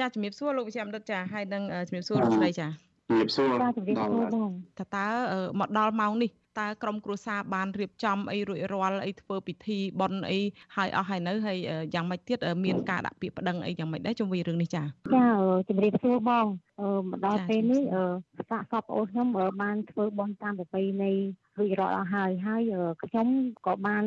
ចាជំរាបសួរលោកវិជ្ជបណ្ឌិតចាហើយនឹងជំរាបសួរលោកស្រីចាជំរាបសួរចាជំរាបសួរបងតើតើមកដល់ម៉ោងនេះតើក្រុមគ្រួសារបានរៀបចំអីរួចរាល់អីធ្វើពិធីបន់អីហើយអស់ហើយនៅហើយយ៉ាងម៉េចទៀតមានការដាក់ពាក្យប្តឹងអីយ៉ាងម៉េចដែរជុំវិញរឿងនេះចាចាជំរាបសួរបង មកដល់ពេលនេះសាកសពអូនខ្ញុំបានធ្វើបន់តាមប្រពៃណីរួចរាល់អស់ហើយហើយខ្ញុំក៏បាន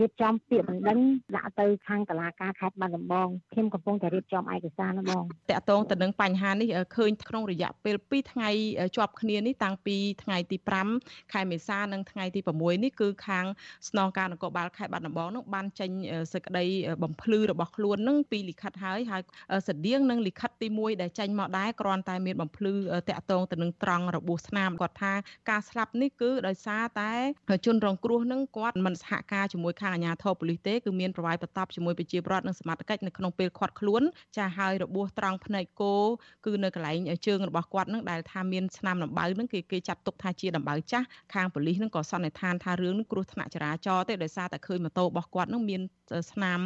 រៀបចំពាក្យបណ្ដឹងដាក់ទៅខាងតុលាការខេត្តបាត់ដំបងខ្ញុំកំពុងតែរៀបចំឯកសារនោះបងតកតងទៅនឹងបញ្ហានេះឃើញក្នុងរយៈពេល2ថ្ងៃជាប់គ្នានេះតាំងពីថ្ងៃទី5ខែមេសានិងថ្ងៃទី6នេះគឺខាងស្នងការនគរបាលខេត្តបាត់ដំបងនោះបានចេញសេចក្តីបំភ្លឺរបស់ខ្លួននឹងពីលិខិតហើយហើយស្តៀងនឹងលិខិតទី1ដែលចេញមកដែរគ្រាន់តែមានបំភ្លឺតកតងទៅនឹងត្រង់របួសស្នាមគាត់ថាការស្លាប់នេះគឺដោយសារតែជនរងគ្រោះនឹងគាត់មិនសហការជាមួយខាងអាជ្ញាធរប៉ូលីសទេគឺមានប្រវាយប្រតាប់ជាមួយប្រជាពលរដ្ឋនិងសមត្ថកិច្ចនៅក្នុងពេលខាត់ខ្លួនចាហើយរបួសត្រង់ភ្នែកគោគឺនៅកន្លែងជើងរបស់គាត់នឹងដែលថាមានស្នាមដំបៅនឹងគេគេចាត់ទុកថាជាដំបៅចាស់ខាងប៉ូលីសនឹងក៏សន្និដ្ឋានថារឿងនឹងគ្រោះថ្នាក់ចរាចរណ៍ទេដោយសារតែឃើញម៉ូតូរបស់គាត់នឹងមានស្នាម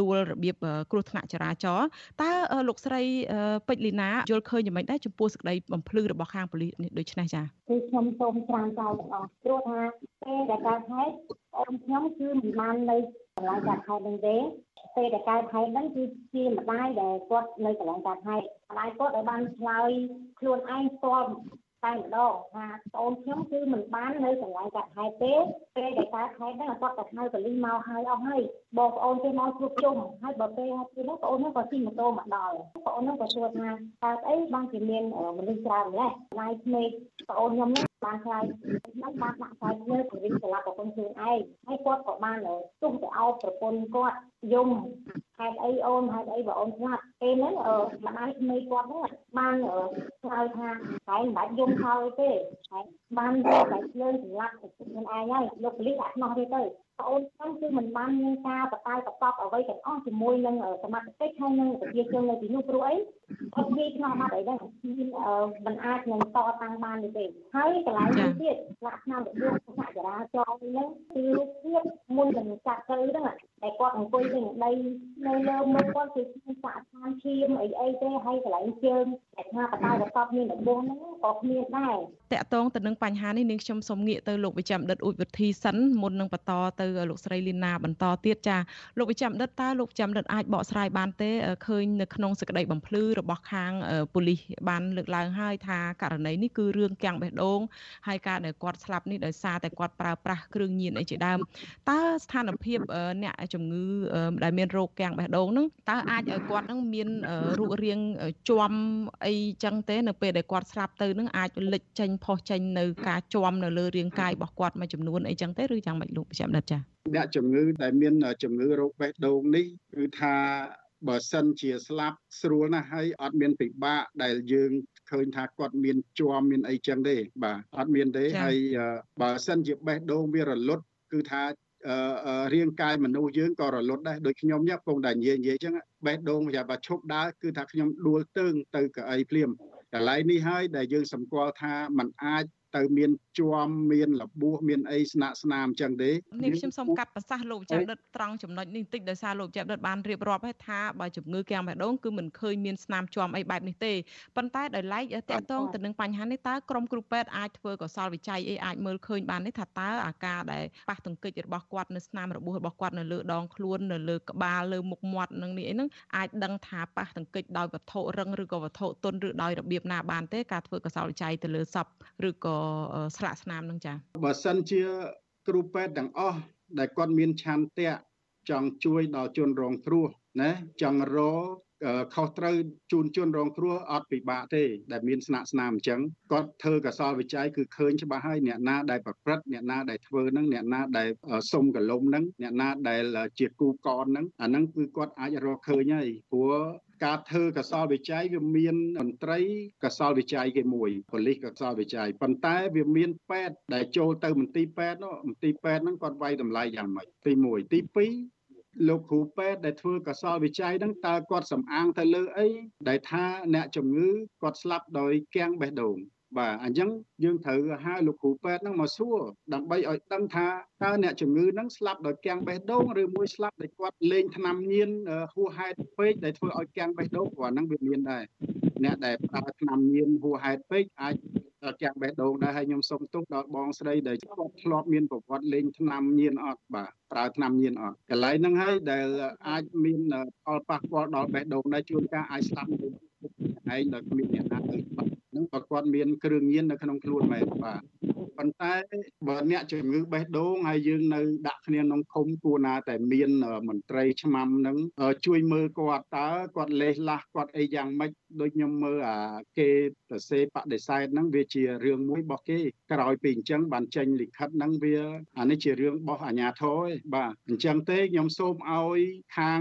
ដួលរបៀបគ្រោះថ្នាក់ចរាចរណ៍តើលោកស្រីពេជ្រលីណាយល់ឃើញយ៉ាងម៉េចដែរចំពោះសេចក្តីបំភ្លឺរបស់ខាងប៉ូលីសនេះដូចនេះចា៎គឺខ្ញុំសូមច្រានចោលទាំងអស់ព្រោះថាពេលដែលកើតហេតុអូនខ្ញុំគឺមិនបាននៅកន្លែងកើតហេតុនឹងទេពេលដែលកើតហេតុហ្នឹងគឺជាម្ដាយដែលគាត់នៅកន្លែងកើតហេតុម្ដាយគាត់ដែលបានឆ្លើយខ្លួនឯងផ្ទាល់ តែម្ដងថាប្អូនខ្ញុំគឺមិនបាននៅកន្លែងកាត់ហេតុទេពេលដែលកើតហេតុហ្នឹងគាត់តែហៅបលីមកហើយអស់ហើយបងប្អូនគេមកជួបជុំហើយបើពេលហេតុពេលហ្នឹងប្អូនហ្នឹងក៏ជិះម៉ូតូមកដល់ប្អូនហ្នឹងក៏សួរថាតើអីបានជាមានមនុស្សច្រើនម្ល៉េះឡាយក្មេកប្អូនខ្ញុំហ្នឹងបានខ្លាយខ្ញុំបានដាក់ខ្លាយគ្នាពង្រីកសម្រាប់ប្រពន្ធខ្លួនឯងហើយគាត់ក៏បានទុះទៅអោបប្រពន្ធគាត់យំ ហេតុអីអូនហេតុអីបើអូនស្លាប់ពេលហ្នឹងម្ដាយក្មេងគាត់ហ្នឹងបានឆ្លើយថាតែមិនបាច់យំហើយទេហើយបានតែភ្លើងសម្លាប់ខ្លួនឯងហើយលោកប៉ូលីសដាក់ខ្នោះទេទៅប្អូនខ្ញុំគឺមិនបានមានការបតាយបតប់អ្វីទាំងអស់ជាមួយនឹងសមត្ថកិច្ចហើយនឹងប្រជាជននៅទីនោះព្រោះអីអត់មានខ្នោះបាត់អីដែរមិនអាចនឹងតតាំងបានទេហើយកន្លែងនេះទៀតលក្ខណៈរបៀបសហចរាចរណ៍នេះគឺរូបភាពមុននឹងចាក់ទៅហ្នឹងតែគាត់អង្គុយនឹងដីនៅលើមុខគាត់គឺមានសាកឋានឈាមអីអីទេហើយកន្លែងជើងតែថាបតាយបតប់មានដំបូងហ្នឹងក៏គ្មានដែរតកតងទៅនឹងបញ្ហានេះនាងខ្ញុំសូមងាកទៅលោកវិជ្ជបណ្ឌិតអ៊ូចវិធីសិនមុននឹងបន្តទៅលោកស្រីលីណាបន្តទៀតចាលោកវិជ្ជបណ្ឌិតតើលោកវិជ្ជបណ្ឌិតអាចបកស្រាយបានទេឃើញនៅក្នុងសេចក្តីបំភ្លឺរបស់ខាងប៉ូលីសបានលើកឡើងហើយថាករណីនេះគឺរឿងកាំងបេះដូងហើយការដែលគាត់ស្លាប់នេះដោយសារតែគាត់ប្រើប្រាស់គ្រឿងញៀនអីជាដើមតើស្ថានភាពអ្នកជំងឺដែលមានរោគកាំងបេះដូងហ្នឹងតើអាចឲ្យគាត់នឹងមានរូបរាងជាំអីចឹងទេនៅពេលដែលគាត់ស្លាប់ទៅនឹងអាចលេចចេញផុសចេញនៅការជាំនៅលើរាងកាយរបស់គាត់មួយចំនួនអីចឹងទេឬយ៉ាងម៉េចលោកវិជ្ជបណ្ឌិតចាអ្នកជំងឺដែលមានជំងឺរោគបេះដូងនេះគឺថាបើសិនជាស្លាប់ស្រួលណាស់ហើយអត់មានពិបាកដែលយើងឃើញថាគាត់មានជាប់មានអីចឹងទេបាទអត់មានទេហើយបើសិនជាបេះដូងវារលត់គឺថារាងកាយមនុស្សយើងក៏រលត់ដែរដូចខ្ញុំញ៉ាំពងតែនិយាយនិយាយចឹងបេះដូងវាបើឈប់ដើរគឺថាខ្ញុំដួលទើងទៅកៅអីភ្លាមកន្លែងនេះហើយដែលយើងសម្គាល់ថាมันអាច ទៅមានជាំមានរបួសមានអីស្នាក់ស្នាមអញ្ចឹងទេនេះខ្ញុំសូមកាត់ប្រសាសន៍លោកចាំដិតត្រង់ចំណុចនេះបន្តិចដោយសារលោកចាំដិតបានរៀបរាប់ឲ្យថាបើជំងឺកាំងបេះដូងគឺមិនឃើញមានស្នាមជាំអីបែបនេះទេប៉ុន្តែដោយឡែកតកតងទៅនឹងបញ្ហានេះតើក្រុមគ្រូពេទ្យអាចធ្វើកសលវិច័យអីអាចមើលឃើញបានទេថាតើអាការដែលប៉ះទង្គិចរបស់គាត់នៅស្នាមរបួសរបស់គាត់នៅលើដងខ្លួននៅលើក្បាលលើមុខមាត់នឹងនេះអីហ្នឹងអាចដឹងថាប៉ះទង្គិចដោយវត្ថុរឹងឬក៏វត្ថុទន់ឬដោយរបៀបណាបានទេការធ្វើកសលវិច័យទៅលើសពឬក៏ស្លាកស្នាមនឹងចាបើសិនជាគ្រូពេទ្យទាំងអស់ដែលគាត់មានឆន្ទៈចង់ជួយដល់ជនរងគ្រោះណាចង់រ ខុសត្រូវជូនជនរងគ្រោះអត់ពិបាកទេដែលមានស្នាក់ស្នាមអញ្ចឹងគាត់ធ្វើកសលវិច័យគឺឃើញច្បាស់ហើយអ្នកណាដែលប្រព្រឹត្តអ្នកណាដែលធ្វើហ្នឹងអ្នកណាដែលសុំកលុំហ្នឹងអ្នកណាដែលជាគូកនហ្នឹងអាហ្នឹងគឺគាត់អាចរកឃើញហើយព្រោះការធ្វើកសលវិច័យវាមានមន្ត្រីកសលវិច័យគេមួយប៉ូលីសកសលវិច័យប៉ុន្តែវាមានពេទ្យដែលចូលទៅមន្ទីរពេទ្យនោះមន្ទីរពេទ្យហ្នឹងគាត់វាយតម្លៃយ៉ាងម៉េចទី1ទី2 លោកគ្រូពេទ្យដែលធ្វើកសលវិច័យហ្នឹងតើគាត់សំអាងទៅលើអីដែលថាអ្នកជំងឺគាត់ស្លាប់ដោយគាំងបេះដូងបាទអញ្ចឹងយើងត្រូវហៅលោកគ្រូពេទ្យហ្នឹងមកសួរដើម្បីឲ្យដឹងថាតើអ្នកជំងឺហ្នឹងស្លាប់ដោយកាំងបេះដូងឬមួយស្លាប់ដោយគាត់លេងថ្នាំញៀនហួសហេតុពេកដែលធ្វើឲ្យកាំងបេះដូងព្រោះហ្នឹងវាមានដែរអ្នកដែលប្រើថ្នាំញៀនហួសហេតុពេកអាច កាំងបេះដូងដែរហើយខ្ញុំសូមទុកដល់បងស្រីដែលគាត់ធ្លាប់មានប្រវត្តិលេងថ្នាំញៀនអត់បាទប្រើថ្នាំញៀនអត់កន្លែងហ្នឹងហើយដែលអាចមានផលប៉ះពាល់ដល់បេះដូងដែរជួនកាលអាចស្លាប់នៅឯងដោយគ្មានអ្នកណាទៅហ្នឹងបើគាត់មានគ្រឿងញៀននៅក្នុងខ្លួនមែនបាទប៉ុន្តែបើអ្នកជំងឺបេះដូងហើយយើងនៅដាក់គ្នាក្នុងឃុំគួរណាតែមានមន្ត្រីឆ្មាំហ្នឹងជួយមើលគាត់តើគាត់លេះឡាស់គាត់អីយ៉ាងម៉េច ដូចខ្ញុំមើលអាគេសរសេរបដិសេធហ្នឹងវាជារឿងមួយរបស់គេក្រោយពីអញ្ចឹងបានចេញលិខិតហ្នឹងវាអានេះជារឿងរបស់អាជ្ញាធរឯងបាទអញ្ចឹងទេខ្ញុំសូមឲ្យខាង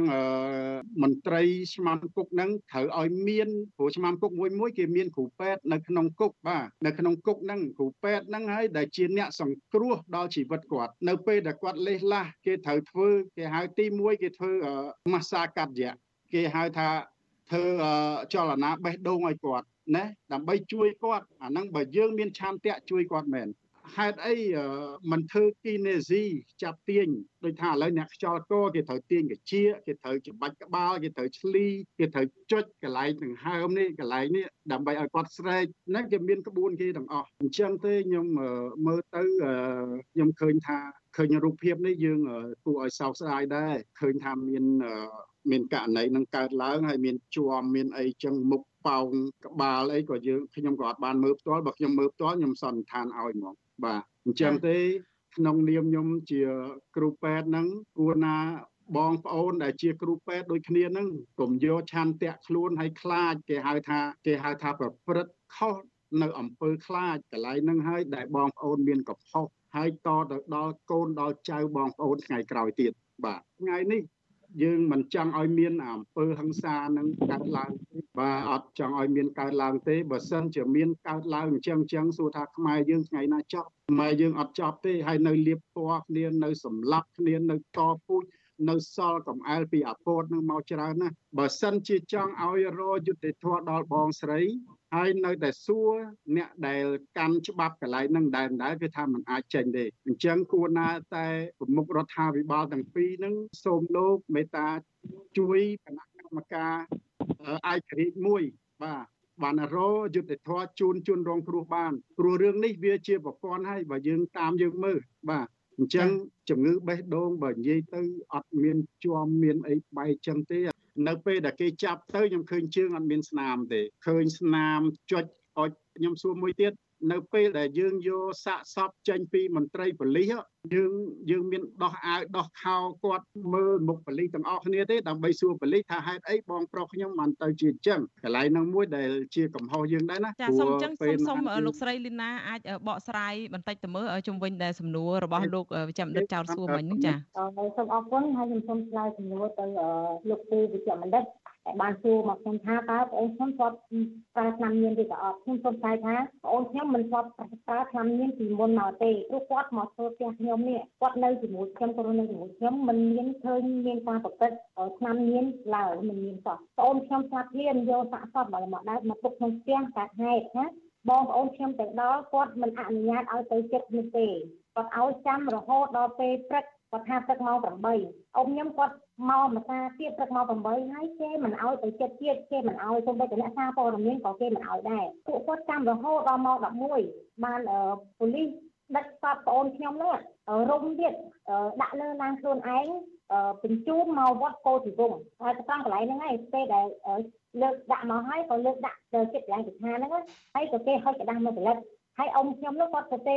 មន្ត្រីឆ្មាំគុកហ្នឹងត្រូវឲ្យមានព្រោះឆ្មាំគុកមួយមួយគេមានគ្រូពេទ្យនៅក្នុងគុកបាទនៅក្នុងគុកហ្នឹងគ្រូពេទ្យហ្នឹងហើយដែលជាអ្នកសង្គ្រោះដល់ជីវិតគាត់នៅពេលដែលគាត់លេះឡាស់គេត្រូវធ្វើគេហៅទី1គេធ្វើម៉ាសាកាត់យៈគេហៅថា ធ្វើចលនាបេះដូងឲ្យគាត់ណាដើម្បីជួយគាត់អាហ្នឹងបើយើងមានឆន្ទៈជួយគាត់មែនហេតុអីមិនធ្វើគីនេស៊ីចាប់ទាញដូចថាឥឡូវអ្នកខ្យល់កគេត្រូវទាញកាជាគេត្រូវច្បាច់ក្បាលគេត្រូវឆ្លីគេត្រូវចុចកន្លែងដង្ហើមនេះកន្លែងនេះដើម្បីឲ្យគាត់ស្រែកហ្នឹងគេមានក្បួនគេទាំងអស់អញ្ចឹងទេខ្ញុំមើលទៅខ្ញុំឃើញថាឃើញរូបភាពនេះយើងគួរឲ្យសោកស្ដាយដែរឃើញថាមាន មានករណីនឹងកើតឡើងហើយមានជួមមានអីចឹងមុខប៉ោងក្បាលអីក៏យើងខ្ញុំក៏អត់បានមើលផ្ទាល់បើខ្ញុំមើលផ្ទាល់ខ្ញុំសន្និដ្ឋានឲ្យហ្មងបាទអញ្ចឹងទេក្នុងនាមខ្ញុំជាគ្រូពេទ្យហ្នឹងគួរណាបងប្អូនដែលជាគ្រូពេទ្យដូចគ្នាហ្នឹងកុំយកឆន្ទៈខ្លួនឲ្យខ្លាចគេហៅថាគេហៅថាប្រព្រឹត្តខុសនៅអំពើខ្លាចកន្លែងហ្នឹងហើយដែលបងប្អូនមានកំហុសហើយតទៅដល់កូនដល់ចៅបងប្អូនថ្ងៃក្រោយទៀតបាទថ្ងៃនេះ យើងមិនចង់ឲ្យមានអំពើហិង្សានឹងកើតឡើងបាទអត់ចង់ឲ្យមានកើតឡើងទេបើសិនជាមានកើតឡើងអញ្ចឹងអញ្ចឹងសួរថាខ្មែរយើងថ្ងៃណាចប់ខ្មែរយើងអត់ចប់ទេហើយនៅលៀបពណ៌គ្នានៅសម្លាប់គ្នានៅតពូជនៅសល់កំអែលពីអាពតនឹងមកច្រើនណាស់បើសិនជាចង់ឲ្យរយុទ្ធធម៌ដល់បងស្រី ហើយនៅតែសួរអ្នកដែលកាន់ច្បាប់កន្លែងហ្នឹងដែរដែរគឺថាมันអាចចេញទេអញ្ចឹងគួរណាតែប្រមុខរដ្ឋាភិបាលទាំងពីរហ្នឹងសូមលោកមេត្តាជួយគណៈកម្មការឯករាជ្យមួយបាទបានរយុទ្ធធរជូនជូនរងគ្រោះបានព្រោះរឿងនេះវាជាប្រព័ន្ធហើយបើយើងតាមយើងមើលបាទអញ្ចឹងជំងឺបេះដូងបើនិយាយទៅអត់មានជាប់មានអីបែកចឹងទេ នៅពេលដែលគេចាប់ទៅខ្ញុំឃើញជើងអត់មានស្នាមទេឃើញស្នាមចុចអុចខ្ញុំសួរមួយទៀត នៅពេលដែលយើងយកសាកសពចេញពីមន្ត្រីប៉ូលីសយើងយើងមានដោះអាវដោះខោគាត់មើលមុខប៉ូលីសទាំងអស់គ្នាទេដើម្បីសួរប៉ូលីសថាហេតុអីបងប្រុសខ្ញុំបានទៅជាអញ្ចឹងកន្លែងហ្នឹងមួយដែលជាកំហុសយើងដែរណាចាសូមអញ្ចឹងសូមសូមលោកស្រីលីណាអាចបកស្រាយបន្តិចទៅមើលជំវិញដែលសំណួររបស់លោកវិជ្ជបណ្ឌិតចៅសួរមិញហ្នឹងចាសូមអរគុណហើយខ្ញុំសូមឆ្លើយសំណួរទៅលោកពូវិជ្ជបណ្ឌិត តែបានសួរមកខ្ញុំថាតើបងអូនខ្ញុំគាត់ប្រើថ្នាំញៀនឬក៏អត់ខ្ញុំសូមឆ្លើយថាបងអូនខ្ញុំមិនគាត់ប្រើថ្នាំញៀនពីមុនមកទេព្រោះគាត់មកធ្វើផ្ទះខ្ញុំនេះគាត់នៅជាមួយខ្ញុំគាត់នៅជាមួយខ្ញុំមិនមានឃើញមានការប្រព្រឹត្តថ្នាំញៀនឡើយមិនមានសោះបងអូនខ្ញុំស្លាប់ភ្លាមយកសាកសពមកមកដែរមកទុកក្នុងផ្ទះកាត់ហេតុណាបងប្អូនខ្ញុំទៅដល់គាត់មិនអនុញ្ញាតឲ្យទៅចិត្តនេះទេគាត់ឲ្យចាំរហូតដល់ពេលព្រឹក គាត់ថាព្រឹកម៉ោង8អ៊ំខ្ញុំគាត់មកម្សាទៀតព្រឹកម៉ោង8ហើយគេមិនឲ្យទៅចិត្តទៀតគេមិនឲ្យសូម្បីតែអ្នកសារព័ត៌មានក៏គេមិនឲ្យដែរពួកគាត់ចាំរហូតដល់ម៉ោង11បានប៉ូលីសដឹកសពប្អូនខ្ញុំនោះរុំទៀតដាក់លើឡានខ្លួនឯងបញ្ជូនមកវត្តពោធិវង្សហើយទៅតាមកន្លែងហ្នឹងហើយពេលដែលលើកដាក់មកហើយក៏លើកដាក់ទៅចិត្តកន្លែងពិថាហ្នឹងហើយក៏គេហុចกระดาษមកផលិតហើយអ៊ំខ្ញុំនោះគាត់ទៅទេ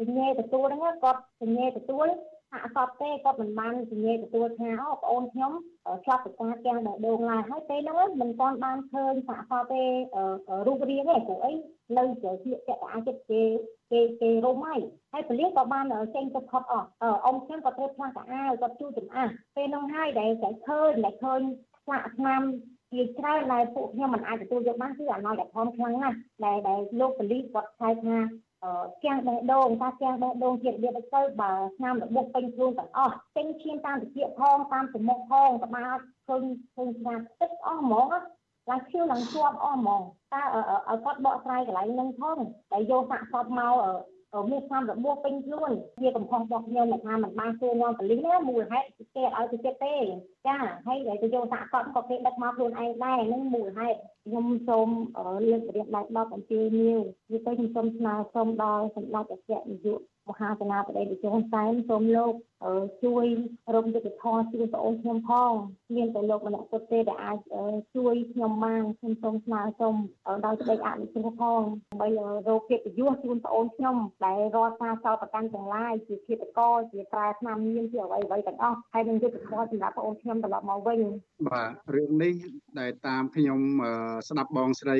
សញ្ញាទទួលហ្នឹងគាត់សញ្ញាទទួល ហាក់សពទេគាត់មិនបានសញ្ញាទទួលថាអូបងអូនខ្ញុំឆ្លប់ពិការទាំងដងឡើយហើយពេលហ្នឹងមិនទាន់បានឃើញសាកសពទេរូបរាងទេព្រោះអីនៅជាជាចក្រអាចិត្តគេគេគេរុំហើយហើយពលិសក៏បានចេញទៅផុតអស់អ៊ំខ្ញុំក៏ត្រូវផ្លាស់កៅអៅគាត់ជួយចំអះពេលហ្នឹងហើយដែលតែឃើញដែលឃើញស្លាកស្នាមជាច្រើនដែលពួកខ្ញុំមិនអាចទទួលយកបានគឺអំណោយដែលធំខ្លាំងណាស់ដែលដែលលោកពលិសគាត់ថៃ ថាជាងបេះដូងថាជាងបេះដូងជារបៀបទៅបើស្នាមរបួសពេញខ្លួនទាំងអស់ចេញឈាមតាមតិចផងតាមចំមុខផងក្បាលឃើញឃើញស្នាមទឹកអស់ហ្មងឡើងខៀវឡើងជាប់អស់ហ្មងតើឲ្យគាត់បកស្រាយកន្លែងហ្នឹងផងតែយកសាកសពមក មានស្នាមរបួសពេញខ្លួនជាកំហុសរបស់ខ្ញុំដែលថាមិនបានសួរនាំប៉ូលីសណាមូលហេតុគេអត់ឲ្យទៅចិត្តទេចាហើយទៅយកសាកសពក៏គេដឹកមកខ្លួនឯងដែរហ្នឹងមូលហេតុខ្ញុំសូមលើករៀបដៃ10អំពីនីវនិយាយទៅខ្ញុំសូមស្នើសុំដល់សម្ដេចអគ្គនាយកមហាសេនាបតីតេជោសែនសូមលោកជួយរំយុទ្ធធម៌ជូនបងអូនខ្ញុំផងមានតែលោកម្នាក់គត់ទេដែលអាចជួយខ្ញុំបានខ្ញុំសូមស្នើសុំដល់ស្ដេចអនុគ្រោះផងដើម្បីរកកិត្តិយសជូនបងអូនខ្ញុំដែលរដ្ឋការចោតប្រកាន់ទាំងឡាយជាឃាតករជាប្រែឆ្នាំមានជាអ្វីអ្វីទាំងអស់ហើយនឹងយុទ្ធធម៌សម្រាប់បងអូនខ្ញុំត្រឡប់មកវិញបាទរឿងនេះដែលតាមខ្ញុំស្ដាប់បងស្រី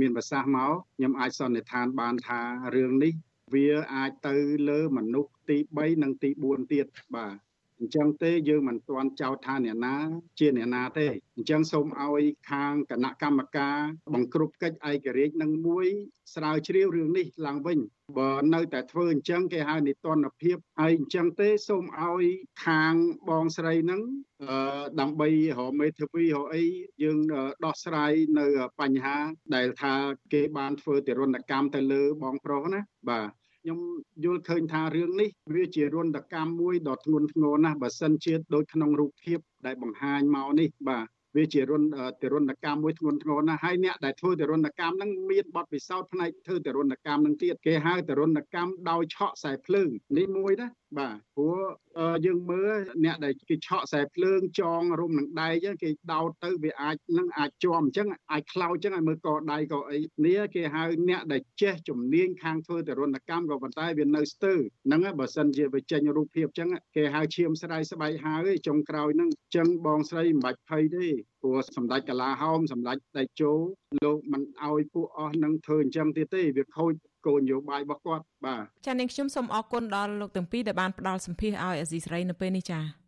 មានប្រសាសន៍មកខ្ញុំអាចសន្និដ្ឋានបានថារឿងនេះ វាអាចទៅលើមនុស្សទី3និងទី4ទៀតបាទអញ្ចឹងទេយើងមិនទាន់ចោទថាអ្នកណាជាអ្នកណាទេអញ្ចឹងសូមឲ្យខាងគណៈកម្មការបង្ក្រប់កិច្ចឯករាជ្យនឹងមួយស្រាវជ្រាវរឿងនេះឡើងវិញបើនៅតែធ្វើអញ្ចឹងគេហៅនិទានភាពហើយអញ្ចឹងទេសូមឲ្យខាងបងស្រីហ្នឹងដើម្បីរកមេធាវីរកអីយើងដោះស្រាយនៅបញ្ហាដែលថាគេបានធ្វើទរណកម្មទៅលើបងប្រុសណាបាទ ខ្ញុំយល់ឃើញថារឿងនេះវាជារនកម្មមួយដ៏ធ្ងន់ធ្ងរណាស់បើសិនជាដូចក្នុងរូបភាពដែលបង្ហាញមកនេះបាទវាជារុនទរណកម្មមួយធ្ងន់ធ្ងរណាស់ហើយអ្នកដែលធ្វើទរណកម្មហ្នឹងមានបទពិសោធន៍ផ្នែកធ្វើទរណកម្មហ្នឹងទៀតគេហៅទរណកម្មដោយឆក់ខ្សែភ្លើងនេះមួយណា បាទព្រោះយើងមើលអ្នកដែលគេឆក់ខ្សែភ្លើងចងរុំនឹងដែកគេដោតទៅវាអាចនឹងអាចជាប់អញ្ចឹងអាចខ្លោចអញ្ចឹងឲ្យមើលកដៃក៏អីនេះគេហៅអ្នកដែលចេះជំនាញខាងធ្វើទរណកម្មក៏ប៉ុន្តែវានៅស្ទើរហ្នឹងបើសិនជាវាចេញរូបភាពអញ្ចឹងគេហៅឈាមស្ដាយស្បែកហើយចុងក្រោយហ្នឹងអញ្ចឹងបងស្រីមិនបាច់ភ័យទេព្រោះសម្ដេចកាឡាហោមសម្ដេចតេជោលោកមិនអោយពួកអស់នឹងធ្វើអញ្ចឹងទៀតទេវាខូច គោលនយោបាយរបស់គាត់បាទចា៎នាងខ្ញុំសូមអរគុណដល់លោកទាំងពីរដែលបានផ្ដល់សម្ភារឲ្យអាស៊ីសេរីនៅពេលនេះចា៎